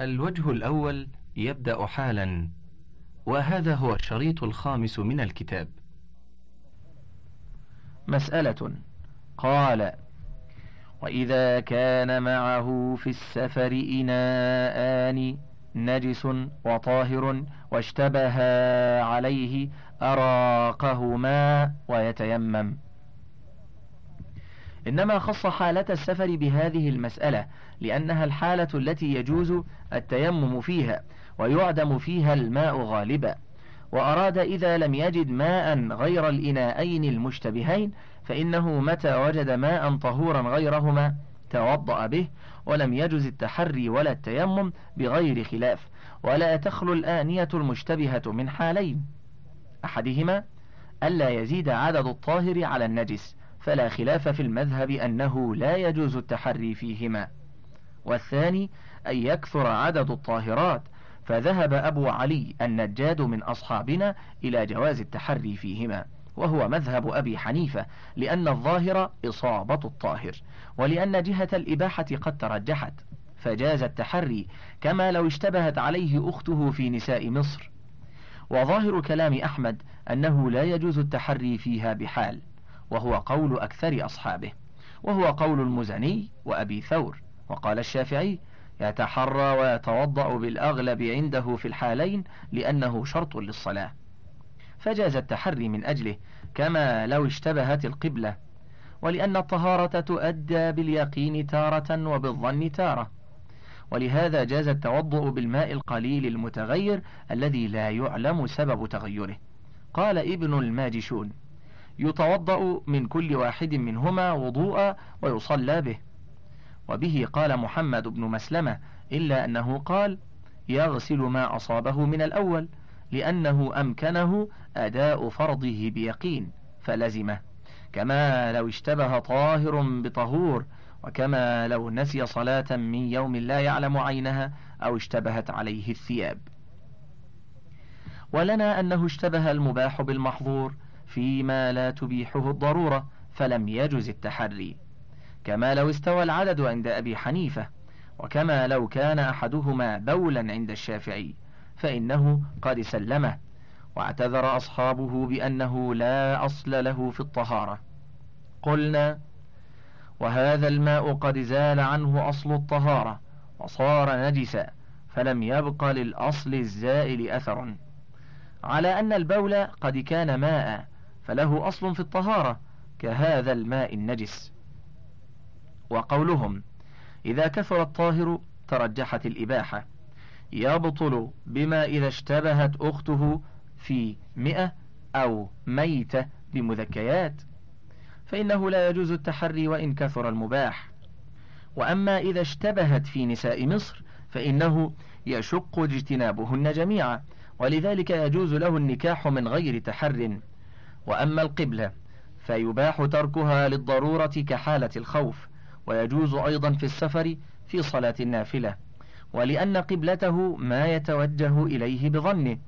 الوجه الأول يبدأ حالا وهذا هو الشريط الخامس من الكتاب. مسألة قال وإذا كان معه في السفر إناءان نجس وطاهر واشتبها عليه أراقهما ويتيمم. إنما خص حالة السفر بهذه المسألة لأنها الحالة التي يجوز التيمم فيها ويعدم فيها الماء غالبا. وأراد إذا لم يجد ماء غير الإناءين المشتبهين فإنه متى وجد ماء طهورا غيرهما توضأ به ولم يجز التحري ولا التيمم بغير خلاف. ولا تخلو الآنية المشتبهة من حالين. أحدهما ألا يزيد عدد الطاهر على النجس. فلا خلاف في المذهب أنه لا يجوز التحري فيهما. والثاني أن يكثر عدد الطاهرات فذهب أبو علي النجاد من أصحابنا إلى جواز التحري فيهما وهو مذهب أبي حنيفة لأن الظاهر إصابة الطاهر ولأن جهة الإباحة قد ترجحت. فجاز التحري كما لو اشتبهت عليه أخته في نساء مصر. وظاهر كلام أحمد أنه لا يجوز التحري فيها بحال. وهو قول أكثر أصحابه وهو قول المزني وأبي ثور. وقال الشافعي يتحرى ويتوضأ بالأغلب عنده في الحالين لأنه شرط للصلاة. فجاز التحري من أجله كما لو اشتبهت القبلة ولأن الطهارة تؤدى باليقين تارة وبالظن تارة. ولهذا جاز التوضؤ بالماء القليل المتغير الذي لا يعلم سبب تغيره. قال ابن الماجشون يتوضأ من كل واحد منهما وضوءا ويصلى به. وبه قال محمد بن مسلمة إلا أنه قال يغسل ما أصابه من الأول لأنه أمكنه أداء فرضه بيقين فلزمه. كما لو اشتبه طاهر بطهور وكما لو نسي صلاة من يوم لا يعلم عينها أو اشتبهت عليه الثياب. ولنا أنه اشتبه المباح بالمحظور فيما لا تبيحه الضرورة فلم يجز التحري. كما لو استوى العدد عند أبي حنيفة وكما لو كان أحدهما بولا عند الشافعي فإنه قد سلمه واعتذر أصحابه بأنه لا أصل له في الطهارة. قلنا وهذا الماء قد زال عنه أصل الطهارة وصار نجسا فلم يبق للأصل الزائل أثر على أن البول قد كان ماء فله أصل في الطهارة كهذا الماء النجس. وقولهم إذا كثر الطاهر ترجحت الإباحة. يبطل بما إذا اشتبهت أخته في مئة أو ميتة بمذكيات فإنه لا يجوز التحري وإن كثر المباح. وأما إذا اشتبهت في نساء مصر فإنه يشق اجتنابهن جميعا ولذلك يجوز له النكاح من غير تحر. وأما القبلة فيباح تركها للضرورة كحالة الخوف ويجوز أيضا في السفر في صلاة النافلة ولأن قبلته ما يتوجه إليه بظنه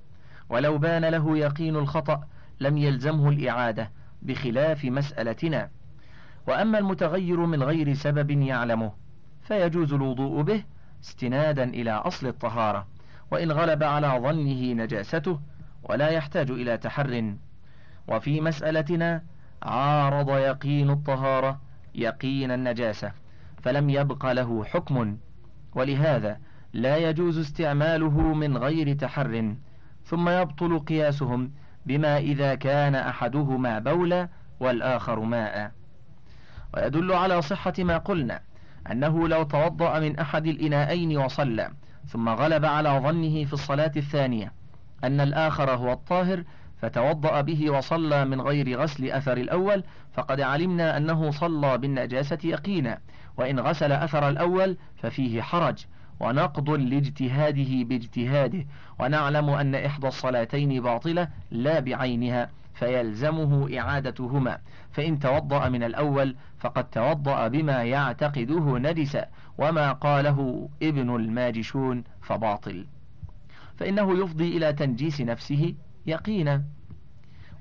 ولو بان له يقين الخطأ لم يلزمه الإعادة بخلاف مسألتنا. وأما المتغير من غير سبب يعلمه فيجوز الوضوء به استنادا إلى أصل الطهارة وإن غلب على ظنه نجاسته ولا يحتاج إلى تحر. وفي مسألتنا عارض يقين الطهارة يقين النجاسة فلم يبق له حكم ولهذا لا يجوز استعماله من غير تحر ثم يبطل قياسهم بما إذا كان أحدهما بولا والآخر ماء. ويدل على صحة ما قلنا أنه لو توضأ من أحد الإناءين وصلى ثم غلب على ظنه في الصلاة الثانية أن الآخر هو الطاهر فتوضأ به وصلى من غير غسل أثر الأول فقد علمنا أنه صلى بالنجاسة يقينا وإن غسل أثر الأول ففيه حرج ونقض لاجتهاده باجتهاده ونعلم أن إحدى الصلاتين باطلة لا بعينها فيلزمه إعادتهما فإن توضأ من الأول فقد توضأ بما يعتقده نجسا وما قاله ابن الماجشون فباطل. فإنه يفضي إلى تنجيس نفسه يقينا.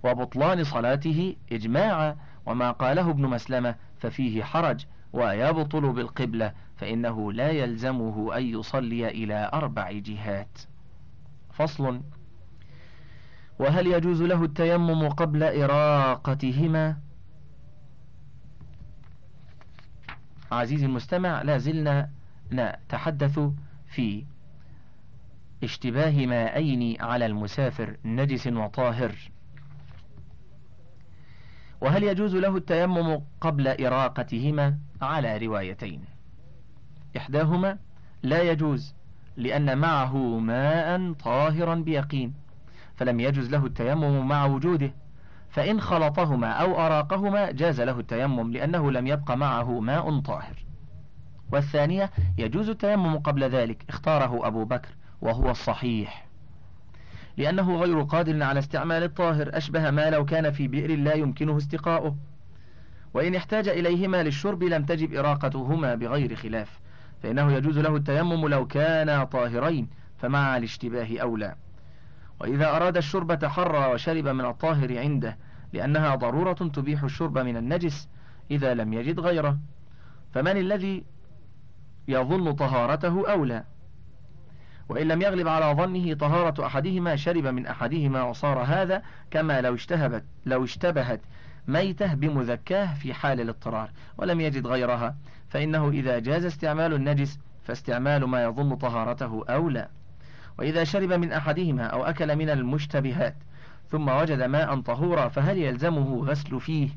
وبطلان صلاته إجماعا وما قاله ابن مسلمة ففيه حرج ويبطل بالقبلة فإنه لا يلزمه أن يصلي إلى أربع جهات. فصل وهل يجوز له التيمم قبل إراقتهما؟ عزيزي المستمع لا زلنا نتحدث في اشتباه ماءين على المسافر نجس وطاهر. وهل يجوز له التيمم قبل إراقتهما؟ على روايتين. إحداهما لا يجوز لأن معه ماء طاهرا بيقين. فلم يجوز له التيمم مع وجوده. فإن خلطهما أو أراقهما جاز له التيمم لأنه لم يبق معه ماء طاهر. والثانية يجوز التيمم قبل ذلك اختاره أبو بكر. وهو الصحيح لأنه غير قادر على استعمال الطاهر أشبه ما لو كان في بئر لا يمكنه استقاؤه. وإن احتاج إليهما للشرب لم تجب إراقتهما بغير خلاف فإنه يجوز له التيمم لو كانا طاهرين فمع الاشتباه أولى. وإذا أراد الشرب تحرى وشرب من الطاهر عنده لأنها ضرورة تبيح الشرب من النجس إذا لم يجد غيره. فمن الذي يظن طهارته أولى؟ وإن لم يغلب على ظنه طهارة أحدهما شرب من أحدهما وصار هذا كما لو اشتهبت لو اشتبهت ميتة بمذكاه في حال الاضطرار ولم يجد غيرها فإنه إذا جاز استعمال النجس فاستعمال ما يظن طهارته أولى وإذا شرب من أحدهما أو أكل من المشتبهات ثم وجد ماء طهورا فهل يلزمه غسل فيه؟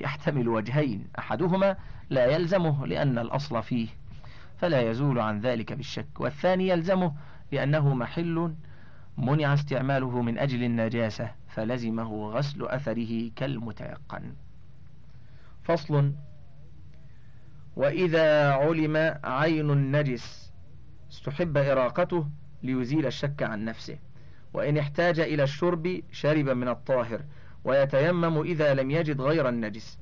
يحتمل وجهين أحدهما لا يلزمه لأن الأصل فيه. فلا يزول عن ذلك بالشك. والثاني يلزمه لأنه محل منع استعماله من أجل النجاسة فلزمه غسل أثره كالمتيقن. فصل وإذا علم عين النجس استحب إراقته ليزيل الشك عن نفسه. وإن احتاج إلى الشرب شرب من الطاهر ويتيمم إذا لم يجد غير النجس.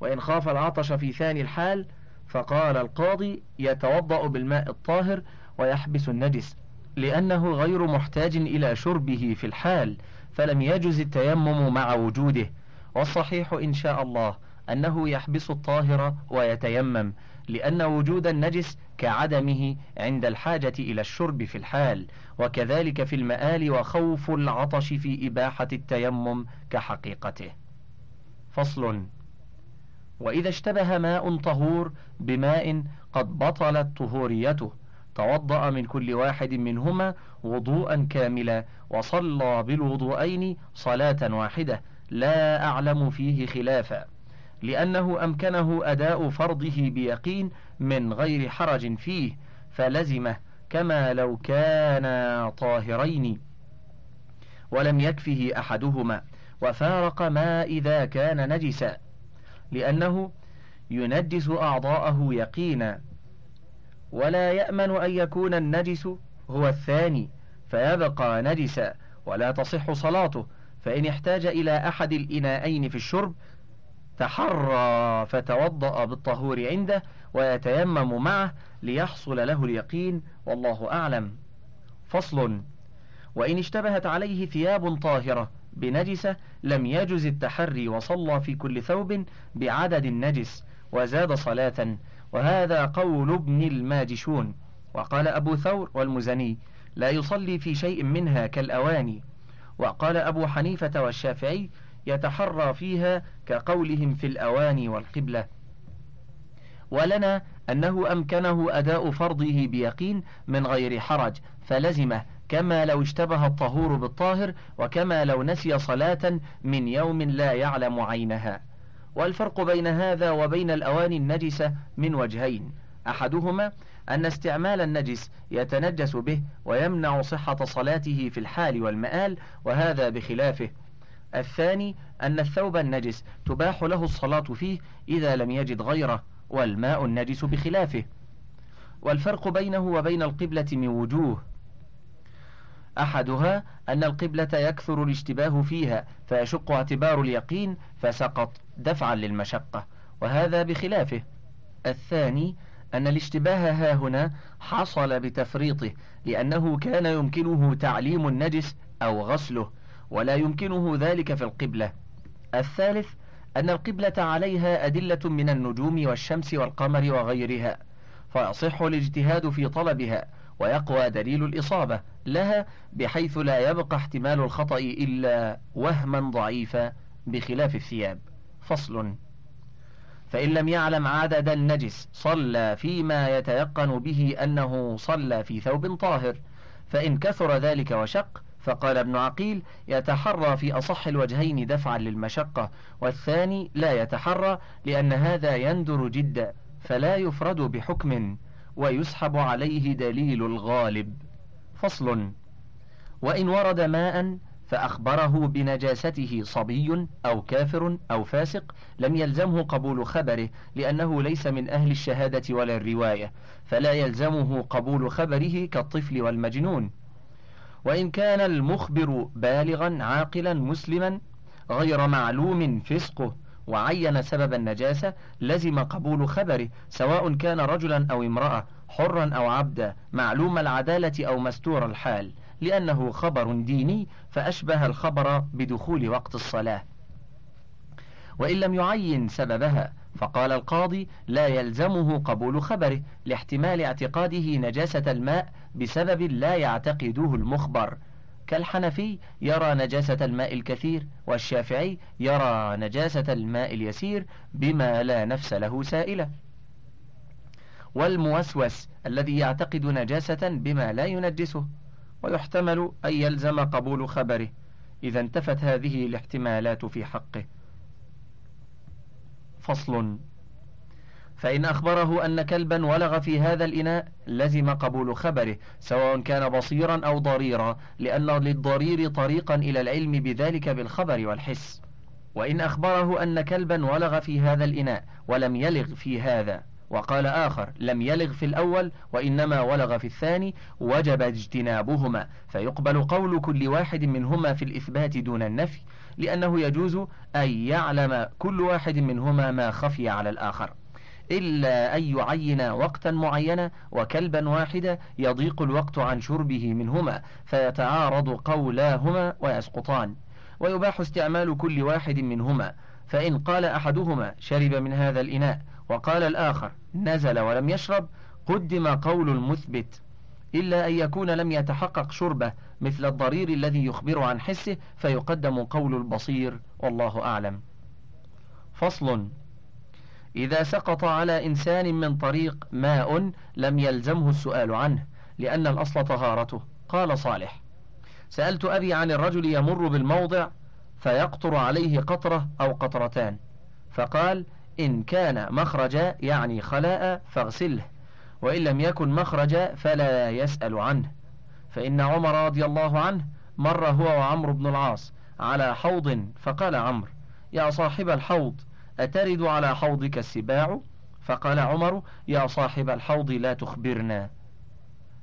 وإن خاف العطش في ثاني الحال فقال القاضي يتوضأ بالماء الطاهر ويحبس النجس لأنه غير محتاج إلى شربه في الحال فلم يجز التيمم مع وجوده. والصحيح إن شاء الله أنه يحبس الطاهر ويتيمم لأن وجود النجس كعدمه عند الحاجة إلى الشرب في الحال وكذلك في المآل وخوف العطش في إباحة التيمم كحقيقته. فصل. وإذا اشتبه ماء طهور بماء قد بطلت طهوريته. توضأ من كل واحد منهما وضوءا كاملا وصلى بالوضوءين صلاة واحدة. لا أعلم فيه خلافا لأنه أمكنه أداء فرضه بيقين من غير حرج فيه. فلزمه كما لو كانا طاهرين. ولم يكفه أحدهما. وفارق ما إذا كان نجسا. لأنه ينجس أعضاءه يقينا. ولا يأمن أن يكون النجس هو الثاني فيبقى نجسا ولا تصح صلاته. فإن احتاج إلى أحد الإناءين في الشرب تحرى فتوضأ بالطهور عنده ويتيمم معه ليحصل له اليقين والله أعلم. فصل. وإن اشتبهت عليه ثياب طاهرة بنجسة لم يجز التحري وصلى في كل ثوب بعدد النجس وزاد صلاة وهذا قول ابن الماجشون. وقال أبو ثور والمزني لا يصلي في شيء منها كالأواني. وقال أبو حنيفة والشافعي يتحرى فيها كقولهم في الأواني والقبلة. ولنا أنه أمكنه أداء فرضه بيقين من غير حرج فلزمه كما لو اشتبه الطهور بالطاهر وكما لو نسي صلاة من يوم لا يعلم عينها. والفرق بين هذا وبين الأواني النجسة من وجهين. أحدهما أن استعمال النجس يتنجس به ويمنع صحة صلاته في الحال والمآل وهذا بخلافه. الثاني أن الثوب النجس تباح له الصلاة فيه إذا لم يجد غيره والماء النجس بخلافه. والفرق بينه وبين القبلة من وجوه. أحدها أن القبلة يكثر الاشتباه فيها فيشق اعتبار اليقين فسقط دفعا للمشقة وهذا بخلافه. الثاني أن الاشتباه ها هنا حصل بتفريطه لأنه كان يمكنه تعليم النجس أو غسله ولا يمكنه ذلك في القبلة. الثالث أن القبلة عليها أدلة من النجوم والشمس والقمر وغيرها فيصح الاجتهاد في طلبها ويقوى دليل الإصابة لها بحيث لا يبقى احتمال الخطأ إلا وهما ضعيفا بخلاف الثياب. فصل. فإن لم يعلم عدد النجس صلى فيما يتيقن به أنه صلى في ثوب طاهر فإن كثر ذلك وشق فقال ابن عقيل يتحرى في أصح الوجهين دفعا للمشقة والثاني لا يتحرى لأن هذا يندر جدا فلا يفرد بحكم. ويسحب عليه دليل الغالب. فصل. وإن ورد ماء فأخبره بنجاسته صبي أو كافر أو فاسق لم يلزمه قبول خبره لأنه ليس من أهل الشهادة ولا الرواية فلا يلزمه قبول خبره كالطفل والمجنون. وإن كان المخبر بالغا عاقلا مسلما غير معلوم فسقه وعين سبب النجاسة لزم قبول خبره سواء كان رجلا أو امرأة حرا أو عبدا معلوم العدالة أو مستور الحال. لأنه خبر ديني فأشبه الخبر بدخول وقت الصلاة. وإن لم يعين سببها فقال القاضي لا يلزمه قبول خبره لاحتمال اعتقاده نجاسة الماء بسبب لا يعتقده المخبر. كالحنفي يرى نجاسة الماء الكثير والشافعي يرى نجاسة الماء اليسير بما لا نفس له سائلة. والموسوس الذي يعتقد نجاسة بما لا ينجسه ويحتمل أن يلزم قبول خبره إذا انتفت هذه الاحتمالات في حقه. فصل. فإن أخبره أن كلبا ولغ في هذا الإناء لزم قبول خبره سواء كان بصيرا أو ضريرا لأن للضرير طريقا إلى العلم بذلك بالخبر والحس. وإن أخبره أن كلبا ولغ في هذا الإناء ولم يلغ في هذا. وقال آخر لم يلغ في الأول وإنما ولغ في الثاني وجب اجتنابهما. فيقبل قول كل واحد منهما في الإثبات دون النفي لأنه يجوز أن يعلم كل واحد منهما ما خفي على الآخر. إلا أن يعين وقتا معينا وكلبا واحدا يضيق الوقت عن شربه منهما فيتعارض قولاهما ويسقطان ويباح استعمال كل واحد منهما فإن قال أحدهما شرب من هذا الإناء وقال الآخر نزل ولم يشرب قدم قول المثبت إلا أن يكون لم يتحقق شربه مثل الضرير الذي يخبر عن حسه فيقدم قول البصير والله أعلم فصل إذا سقط على إنسان من طريق ماء لم يلزمه السؤال عنه لأن الأصل طهارته. قال صالح سألت أبي عن الرجل يمر بالموضع فيقطر عليه قطرة أو قطرتان. فقال إن كان مخرجا يعني خلاء فاغسله وإن لم يكن مخرجا فلا يسأل عنه. فإن عمر رضي الله عنه مر هو وعمرو بن العاص على حوض فقال عمرو يا صاحب الحوض أترد على حوضك السباع؟ فقال عمر يا صاحب الحوض لا تخبرنا.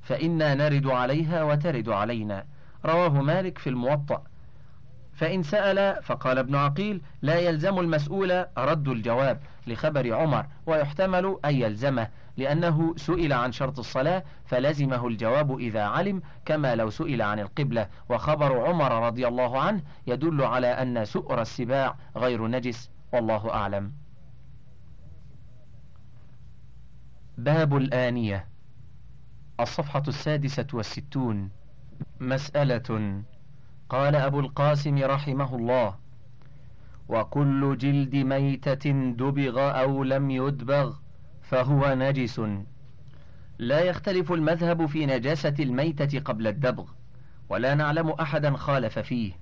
فإنا نرد عليها وترد علينا. رواه مالك في الموطأ. فإن سأل فقال ابن عقيل لا يلزم المسؤول رد الجواب لخبر عمر ويحتمل أن يلزمه لأنه سئل عن شرط الصلاة فلزمه الجواب إذا علم كما لو سئل عن القبلة. وخبر عمر رضي الله عنه يدل على أن سؤر السباع غير نجس. والله أعلم. باب الآنية. الصفحة السادسة والستون. مسألة. قال أبو القاسم رحمه الله وكل جلد ميتة دبغ أو لم يدبغ فهو نجس. لا يختلف المذهب في نجاسة الميتة قبل الدبغ ولا نعلم أحدا خالف فيه.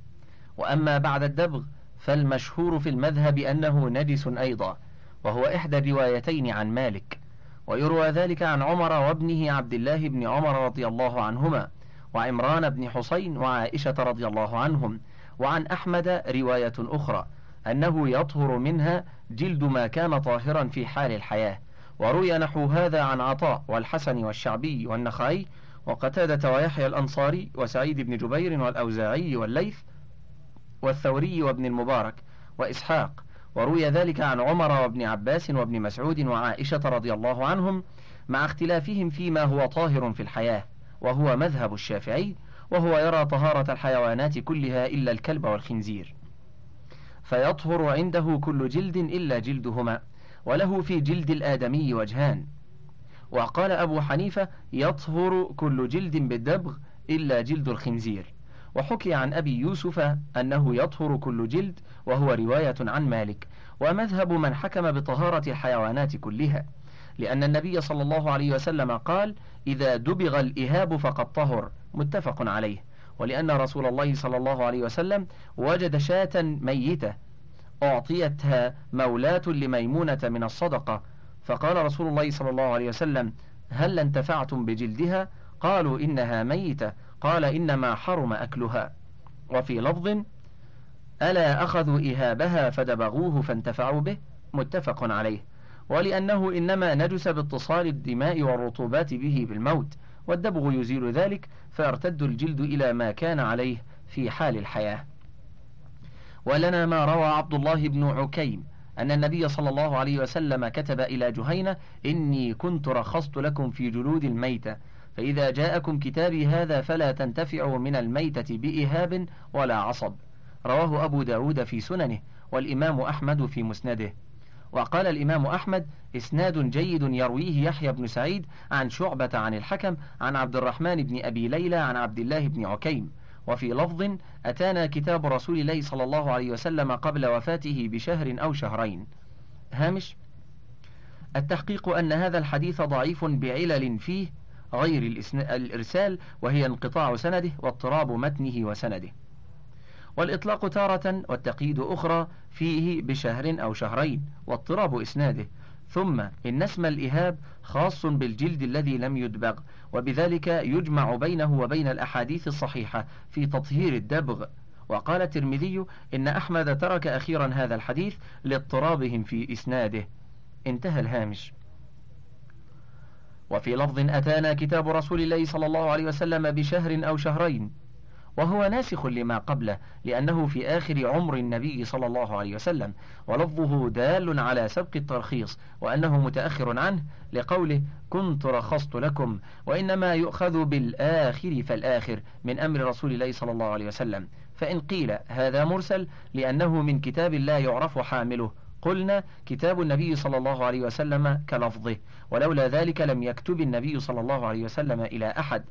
وأما بعد الدبغ فالمشهور في المذهب أنه نجس أيضا وهو إحدى الروايتين عن مالك ويروى ذلك عن عمر وابنه عبد الله بن عمر رضي الله عنهما وعمران بن حسين وعائشة رضي الله عنهم وعن أحمد رواية أخرى أنه يطهر منها جلد ما كان طاهرا في حال الحياة وروي نحو هذا عن عطاء والحسن والشعبي والنخعي وقتادة ويحيى الأنصاري وسعيد بن جبير والأوزاعي والليث والثوري وابن المبارك وإسحاق وروي ذلك عن عمر وابن عباس وابن مسعود وعائشة رضي الله عنهم مع اختلافهم فيما هو طاهر في الحياة وهو مذهب الشافعي وهو يرى طهارة الحيوانات كلها إلا الكلب والخنزير. فيطهر عنده كل جلد إلا جلدهما وله في جلد الآدمي وجهان. وقال أبو حنيفة يطهر كل جلد بالدبغ إلا جلد الخنزير. وحكي عن أبي يوسف أنه يطهر كل جلد وهو رواية عن مالك. ومذهب من حكم بطهارة الحيوانات كلها لأن النبي صلى الله عليه وسلم قال إذا دبغ الإهاب فقد طهر. متفق عليه. ولأن رسول الله صلى الله عليه وسلم وجد شاة ميتة أعطيتها مولاة لميمونة من الصدقة. فقال رسول الله صلى الله عليه وسلم هل انتفعتم بجلدها؟ قالوا إنها ميتة. قال إنما حرم أكلها. وفي لفظ ألا أخذوا إهابها فدبغوه فانتفعوا به متفق عليه. ولأنه إنما نجس باتصال الدماء والرطوبات به بالموت والدبغ يزيل ذلك فيرتد الجلد إلى ما كان عليه في حال الحياة. ولنا ما روى عبد الله بن عكيم أن النبي صلى الله عليه وسلم كتب إلى جهينة إني كنت رخصت لكم في جلود الميتة. فإذا جاءكم كتابي هذا فلا تنتفعوا من الميتة بإهاب ولا عصب. رواه أبو داود في سننه والإمام أحمد في مسنده. وقال الإمام أحمد إسناد جيد يرويه يحيى بن سعيد عن شعبة عن الحكم عن عبد الرحمن بن أبي ليلى عن عبد الله بن عكيم. وفي لفظ أتانا كتاب رسول الله صلى الله عليه وسلم قبل وفاته بشهر أو شهرين. هامش التحقيق أن هذا الحديث ضعيف بعلل فيه غير الإرسال وهي انقطاع سنده واضطراب متنه وسنده. والإطلاق تارة والتقييد أخرى فيه بشهر أو شهرين واضطراب إسناده. ثم إن اسم الإهاب خاص بالجلد الذي لم يدبغ وبذلك يجمع بينه وبين الأحاديث الصحيحة في تطهير الدبغ. وقال الترمذي إن أحمد ترك أخيرا هذا الحديث لاضطرابهم في إسناده. انتهى الهامش. وفي لفظ أتانا كتاب رسول الله صلى الله عليه وسلم بشهر أو شهرين وهو ناسخ لما قبله لأنه في آخر عمر النبي صلى الله عليه وسلم ولفظه دال على سبق الترخيص وأنه متأخر عنه لقوله كنت رخصت لكم وإنما يؤخذ بالآخر فالآخر من أمر رسول الله صلى الله عليه وسلم. فإن قيل هذا مرسل لأنه من كتاب لا يعرف حامله. قلنا كتاب النبي صلى الله عليه وسلم كلفظه ولولا ذلك لم يكتب النبي صلى الله عليه وسلم إلى أحد.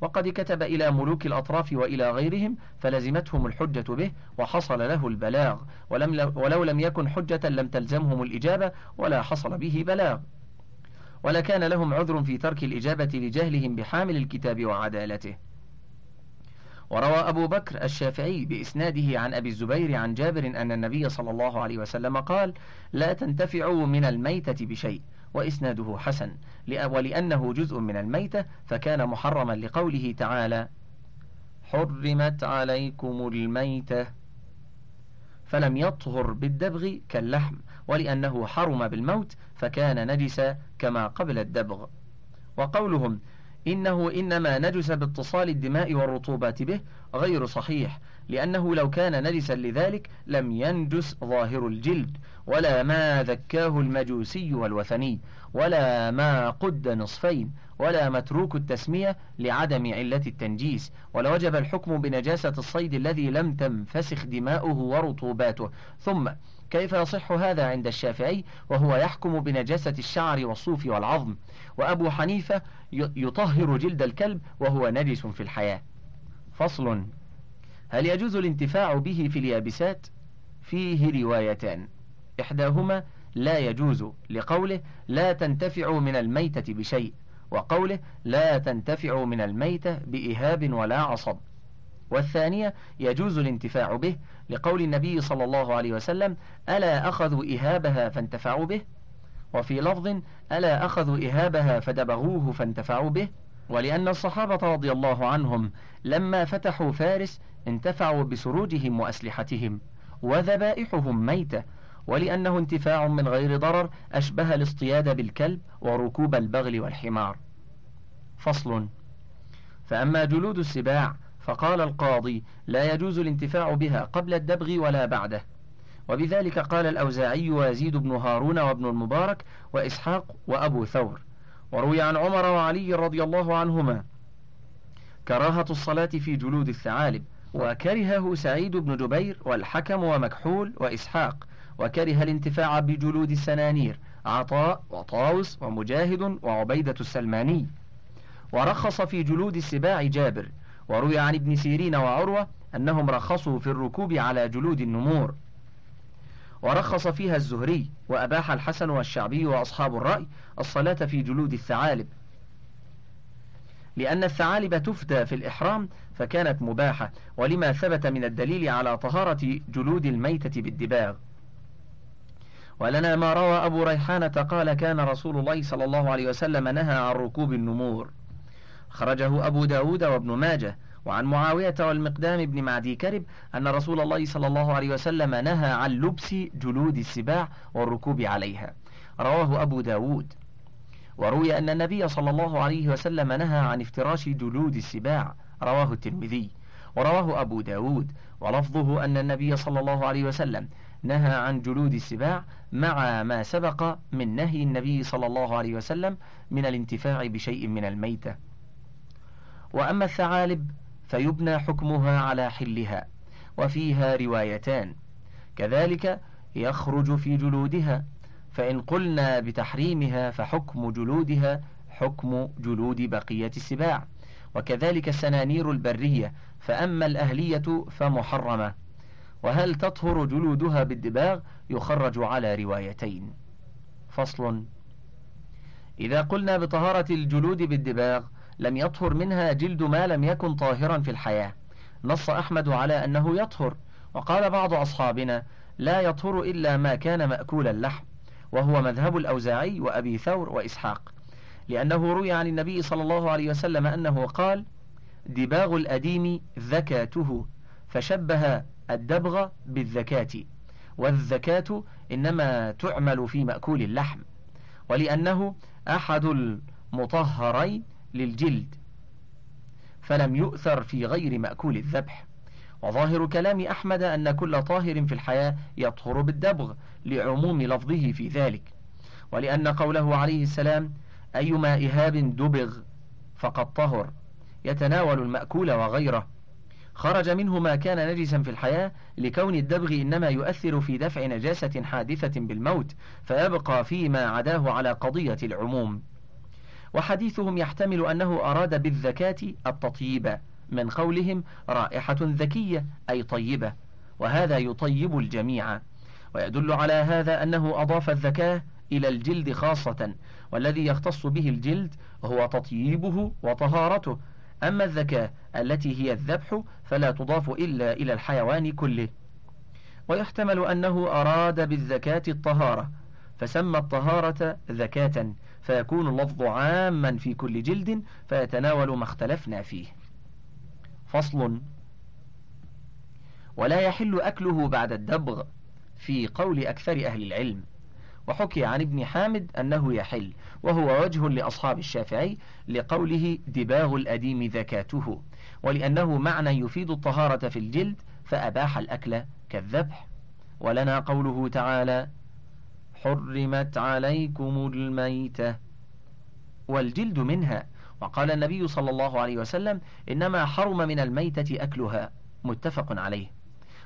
وقد كتب إلى ملوك الأطراف وإلى غيرهم فلزمتهم الحجة به وحصل له البلاغ ولم ولو لم يكن حجة لم تلزمهم الإجابة ولا حصل به بلاغ. ولكان لهم عذر في ترك الإجابة لجهلهم بحامل الكتاب وعدالته. وروى أبو بكر الشافعي بإسناده عن أبي الزبير عن جابر أن النبي صلى الله عليه وسلم قال لا تنتفعوا من الميتة بشيء وإسناده حسن ولأنه جزء من الميتة فكان محرما لقوله تعالى حرمت عليكم الميتة فلم يطهر بالدبغ كاللحم ولأنه حرم بالموت فكان نجسا كما قبل الدبغ. وقولهم إنه إنما نجس باتصال الدماء والرطوبات به غير صحيح لأنه لو كان نجسا لذلك لم ينجس ظاهر الجلد ولا ما ذكاه المجوسي والوثني ولا ما قد نصفين ولا متروك التسمية لعدم علة التنجيس ولوجب الحكم بنجاسة الصيد الذي لم تنفسخ دماؤه ورطوباته. ثم كيف يصح هذا عند الشافعي وهو يحكم بنجاسة الشعر والصوف والعظم وأبو حنيفة يطهر جلد الكلب وهو نجس في الحياة. فصل هل يجوز الانتفاع به في اليابسات؟ فيه روايتان. إحداهما لا يجوز لقوله لا تنتفع من الميتة بشيء وقوله لا تنتفع من الميتة بإهاب ولا عصب. والثانية يجوز الانتفاع به لقول النبي صلى الله عليه وسلم ألا أخذوا إهابها فانتفعوا به وفي لفظ ألا أخذوا إهابها فدبغوه فانتفعوا به ولأن الصحابة رضي الله عنهم لما فتحوا فارس انتفعوا بسروجهم وأسلحتهم وذبائحهم ميتة ولأنه انتفاع من غير ضرر أشبه الاصطياد بالكلب وركوب البغل والحمار. فصل. فأما جلود السباع فقال القاضي لا يجوز الانتفاع بها قبل الدبغ ولا بعده. وبذلك قال الأوزاعي ويزيد بن هارون وابن المبارك وإسحاق وأبو ثور. وروي عن عمر وعلي رضي الله عنهما كراهة الصلاة في جلود الثعالب وكرهه سعيد بن جبير والحكم ومكحول وإسحاق وكره الانتفاع بجلود السنانير عطاء وطاوس ومجاهد وعبيدة السلماني. ورخص في جلود السباع جابر وروي عن ابن سيرين وعروة أنهم رخصوا في الركوب على جلود النمور. ورخص فيها الزهري وأباح الحسن والشعبي وأصحاب الرأي الصلاة في جلود الثعالب. لأن الثعالب تفدى في الإحرام فكانت مباحة ولما ثبت من الدليل على طهارة جلود الميتة بالدباغ. ولنا ما روى أبو ريحانة قال كان رسول الله صلى الله عليه وسلم نهى عن ركوب النمور. خرجه أبو داود وابن ماجه. وعن معاوية والمقدام بن معدي كرب أن رسول الله صلى الله عليه وسلم نهى عن لبس جلود السباع والركوب عليها. رواه أبو داود. وروي أن النبي صلى الله عليه وسلم نهى عن افتراش جلود السباع. رواه الترمذي. ورواه أبو داود. ولفظه أن النبي صلى الله عليه وسلم نهى عن جلود السباع مع ما سبق من نهي النبي صلى الله عليه وسلم من الانتفاع بشيء من الميتة. وأما الثعالب فيبنى حكمها على حلها وفيها روايتان. كذلك يخرج في جلودها فإن قلنا بتحريمها فحكم جلودها حكم جلود بقية السباع. وكذلك السنانير البرية فأما الأهلية فمحرمة. وهل تطهر جلودها بالدباغ؟ يخرج على روايتين. فصل. إذا قلنا بطهارة الجلود بالدباغ لم يطهر منها جلد ما لم يكن طاهرا في الحياة. نص أحمد على أنه يطهر وقال بعض أصحابنا لا يطهر إلا ما كان مأكول اللحم وهو مذهب الأوزاعي وأبي ثور وإسحاق لأنه روي عن النبي صلى الله عليه وسلم أنه قال دباغ الأديم ذكاته فشبه الدبغ بالذكاة والذكاة إنما تعمل في مأكول اللحم ولأنه أحد المطهرين للجلد فلم يؤثر في غير مأكول الذبح. وظاهر كلام أحمد أن كل طاهر في الحياة يطهر بالدبغ لعموم لفظه في ذلك. ولأن قوله عليه السلام أيما إهاب دبغ فقد طهر يتناول المأكول وغيره. خرج منه ما كان نجسا في الحياة لكون الدبغ إنما يؤثر في دفع نجاسة حادثة بالموت فيبقى فيما عداه على قضية العموم. وحديثهم يحتمل أنه أراد بالذكاة التطيب من قولهم رائحة ذكية أي طيبة وهذا يطيب الجميع. ويدل على هذا أنه أضاف الذكاة إلى الجلد خاصة والذي يختص به الجلد هو تطييبه وطهارته. أما الذكاة التي هي الذبح فلا تضاف إلا إلى الحيوان كله. ويحتمل أنه أراد بالذكاة الطهارة فسمى الطهارة ذكاة. فيكون اللفظ عاما في كل جلد فيتناول ما اختلفنا فيه. فصل ولا يحل أكله بعد الدبغ في قول أكثر أهل العلم. وحكي عن ابن حامد أنه يحل وهو وجه لأصحاب الشافعي لقوله دباغ الأديم ذكاته ولأنه معنى يفيد الطهارة في الجلد فأباح الأكل كالذبح. ولنا قوله تعالى حرمت عليكم الميتة والجلد منها. وقال النبي صلى الله عليه وسلم إنما حرم من الميتة أكلها. متفق عليه.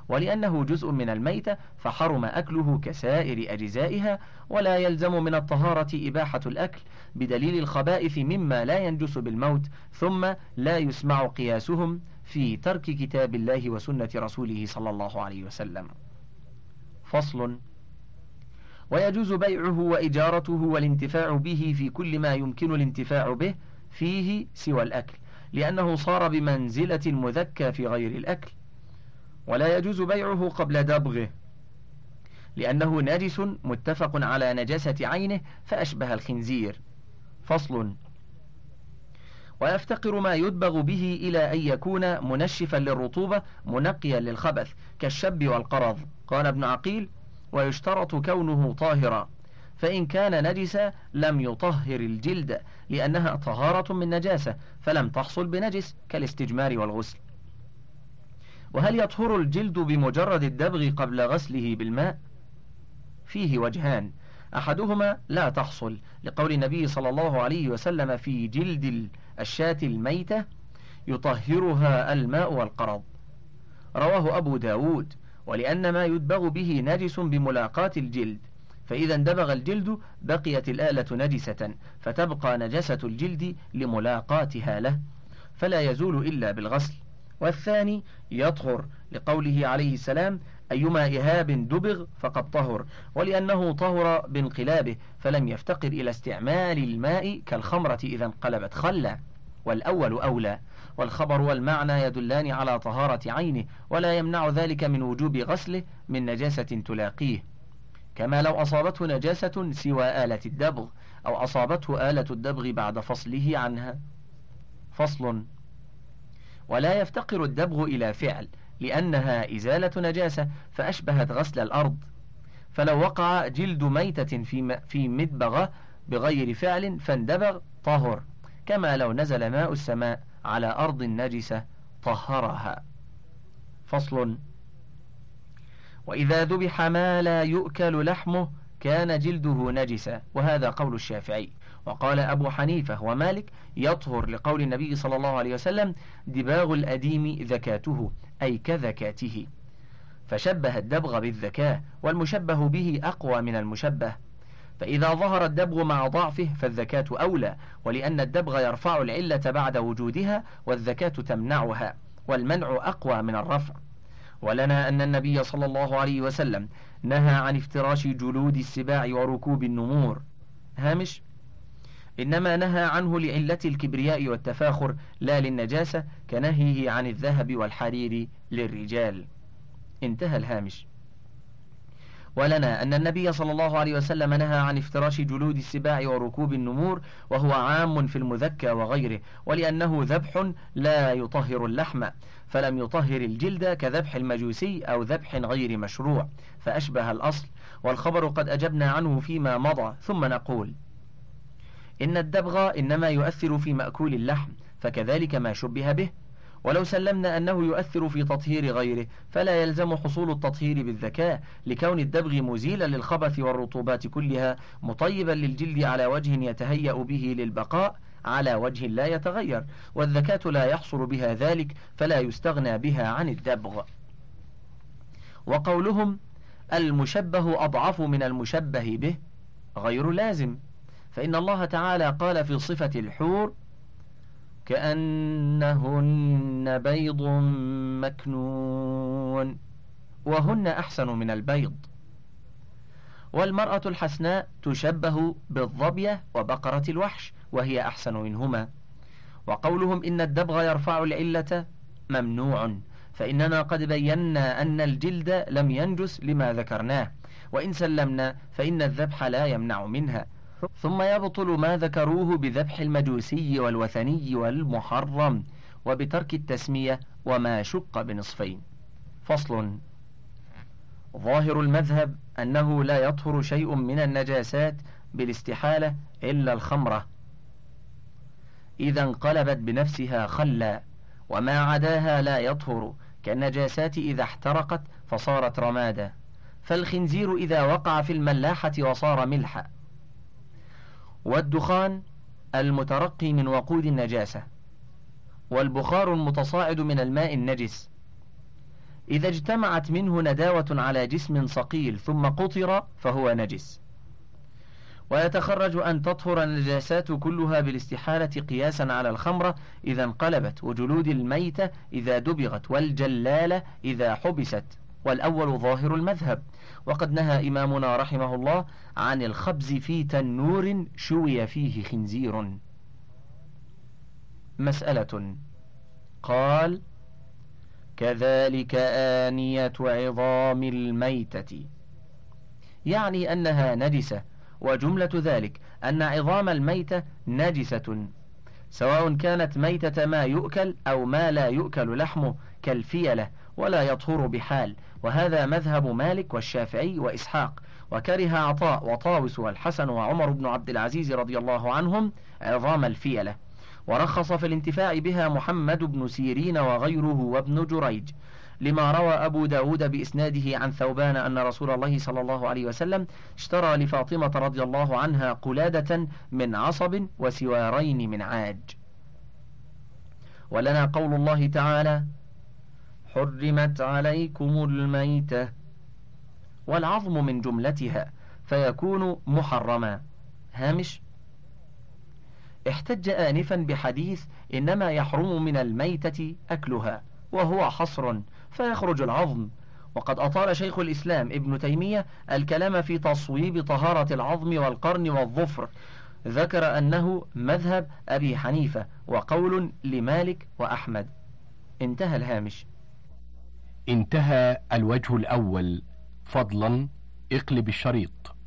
ولأنه جزء من الميتة فحرم أكله كسائر أجزائها ولا يلزم من الطهارة إباحة الأكل بدليل الخبائث مما لا ينجس بالموت ثم لا يسمع قياسهم في ترك كتاب الله وسنة رسوله صلى الله عليه وسلم. فصل. ويجوز بيعه وإجارته والانتفاع به في كل ما يمكن الانتفاع به فيه سوى الأكل لأنه صار بمنزلة المذكى في غير الأكل. ولا يجوز بيعه قبل دبغه لأنه نجس متفق على نجاسة عينه فأشبه الخنزير. فصل. ويفتقر ما يدبغ به إلى أن يكون منشفا للرطوبة منقيا للخبث كالشب والقرض. قال ابن عقيل ويشترط كونه طاهرا. فإن كان نجسا لم يطهر الجلد لأنها طهارة من نجاسة فلم تحصل بنجس كالاستجمار والغسل. وهل يطهر الجلد بمجرد الدبغ قبل غسله بالماء؟ فيه وجهان. أحدهما لا تحصل لقول النبي صلى الله عليه وسلم في جلد الشاة الميتة يطهرها الماء والقرض. رواه أبو داود. ولأن ما يدبغ به نجس بملاقاة الجلد. فإذا اندبغ الجلد بقيت الآلة نجسة فتبقى نجسة الجلد لملاقاتها له فلا يزول إلا بالغسل. والثاني يطهر لقوله عليه السلام أيما إهاب دبغ فقد طهر. ولأنه طهر بانقلابه فلم يفتقر إلى استعمال الماء كالخمرة إذا انقلبت خلا. والأول أولى. والخبر والمعنى يدلان على طهارة عينه ولا يمنع ذلك من وجوب غسله من نجاسة تلاقيه. كما لو أصابته نجاسة سوى آلة الدبغ أو أصابته آلة الدبغ بعد فصله عنها. فصل ولا يفتقر الدبغ إلى فعل لأنها إزالة نجاسة فأشبهت غسل الأرض. فلو وقع جلد ميتة في في مدبغة بغير فعل فاندبغ طهر. كما لو نزل ماء السماء. على أرض نجسة طهرها. فصل. وإذا ذبح ما لا يؤكل لحمه كان جلده نجسا وهذا قول الشافعي. وقال أبو حنيفة ومالك يطهر لقول النبي صلى الله عليه وسلم دباغ الأديم ذكاته أي كذكاته فشبه الدبغ بالذكاء والمشبه به أقوى من المشبه. فإذا ظهر الدبغ مع ضعفه فالذكاة أولى ولأن الدبغ يرفع العلة بعد وجودها والذكاة تمنعها والمنع أقوى من الرفع. ولنا أن النبي صلى الله عليه وسلم نهى عن افتراش جلود السباع وركوب النمور. هامش؟ إنما نهى عنه لعلة الكبرياء والتفاخر لا للنجاسة كنهيه عن الذهب والحرير للرجال. انتهى الهامش. ولنا أن النبي صلى الله عليه وسلم نهى عن افتراش جلود السباع وركوب النمور وهو عام في المذكى وغيره ولأنه ذبح لا يطهر اللحم فلم يطهر الجلد كذبح المجوسي أو ذبح غير مشروع فأشبه الأصل والخبر قد أجبنا عنه فيما مضى ثم نقول إن الدبغ إنما يؤثر في مأكول اللحم فكذلك ما شبه به. ولو سلمنا أنه يؤثر في تطهير غيره فلا يلزم حصول التطهير بالذكاء لكون الدبغ مزيلا للخبث والرطوبات كلها مطيبا للجلد على وجه يتهيأ به للبقاء على وجه لا يتغير والذكاة لا يحصل بها ذلك فلا يستغنى بها عن الدبغ. وقولهم المشبه أضعف من المشبه به غير لازم فإن الله تعالى قال في صفة الحور كأنهن بيض مكنون وهن أحسن من البيض. والمرأة الحسناء تشبه بالظبية وبقرة الوحش وهي أحسن منهما. وقولهم إن الدبغ يرفع العلة ممنوع فإننا قد بينا أن الجلد لم ينجس لما ذكرناه وإن سلمنا فإن الذبح لا يمنع منها. ثم يبطل ما ذكروه بذبح المجوسي والوثني والمحرم وبترك التسمية وما شق بنصفين. فصل. ظاهر المذهب أنه لا يطهر شيء من النجاسات بالاستحالة إلا الخمرة. إذا انقلبت بنفسها خلا وما عداها لا يطهر كالنجاسات إذا احترقت فصارت رمادا فالخنزير إذا وقع في الملاحة وصار ملحا. والدخان المترقي من وقود النجاسة والبخار المتصاعد من الماء النجس. إذا اجتمعت منه نداوة على جسم صقيل ثم قطر فهو نجس. ويتخرج أن تطهر النجاسات كلها بالاستحالة قياسا على الخمرة إذا انقلبت وجلود الميتة إذا دبغت والجلالة إذا حبست. والأول ظاهر المذهب. وقد نهى إمامنا رحمه الله عن الخبز في تنور شوي فيه خنزير. مسألة قال كذلك آنية عظام الميتة. يعني أنها نجسة وجملة ذلك أن عظام الميتة نجسة سواء كانت ميتة ما يؤكل أو ما لا يؤكل لحمه كالفيلة ولا يطهر بحال. وهذا مذهب مالك والشافعي وإسحاق. وكره عطاء وطاوس والحسن وعمر بن عبد العزيز رضي الله عنهم عظام الفيلة. ورخص في الانتفاع بها محمد بن سيرين وغيره وابن جريج. لما روى أبو داود بإسناده عن ثوبان أن رسول الله صلى الله عليه وسلم اشترى لفاطمة رضي الله عنها قلادة من عصب وسوارين من عاج. ولنا قول الله تعالى حرمت عليكم الميتة والعظم من جملتها فيكون محرما. هامش. احتج آنفا بحديث إنما يحرم من الميتة أكلها وهو حصر فيخرج العظم. وقد أطال شيخ الإسلام ابن تيمية الكلام في تصويب طهارة العظم والقرن والظفر. ذكر أنه مذهب أبي حنيفة وقول لمالك وأحمد. انتهى الهامش. انتهى الوجه الأول. فضلا اقلب الشريط.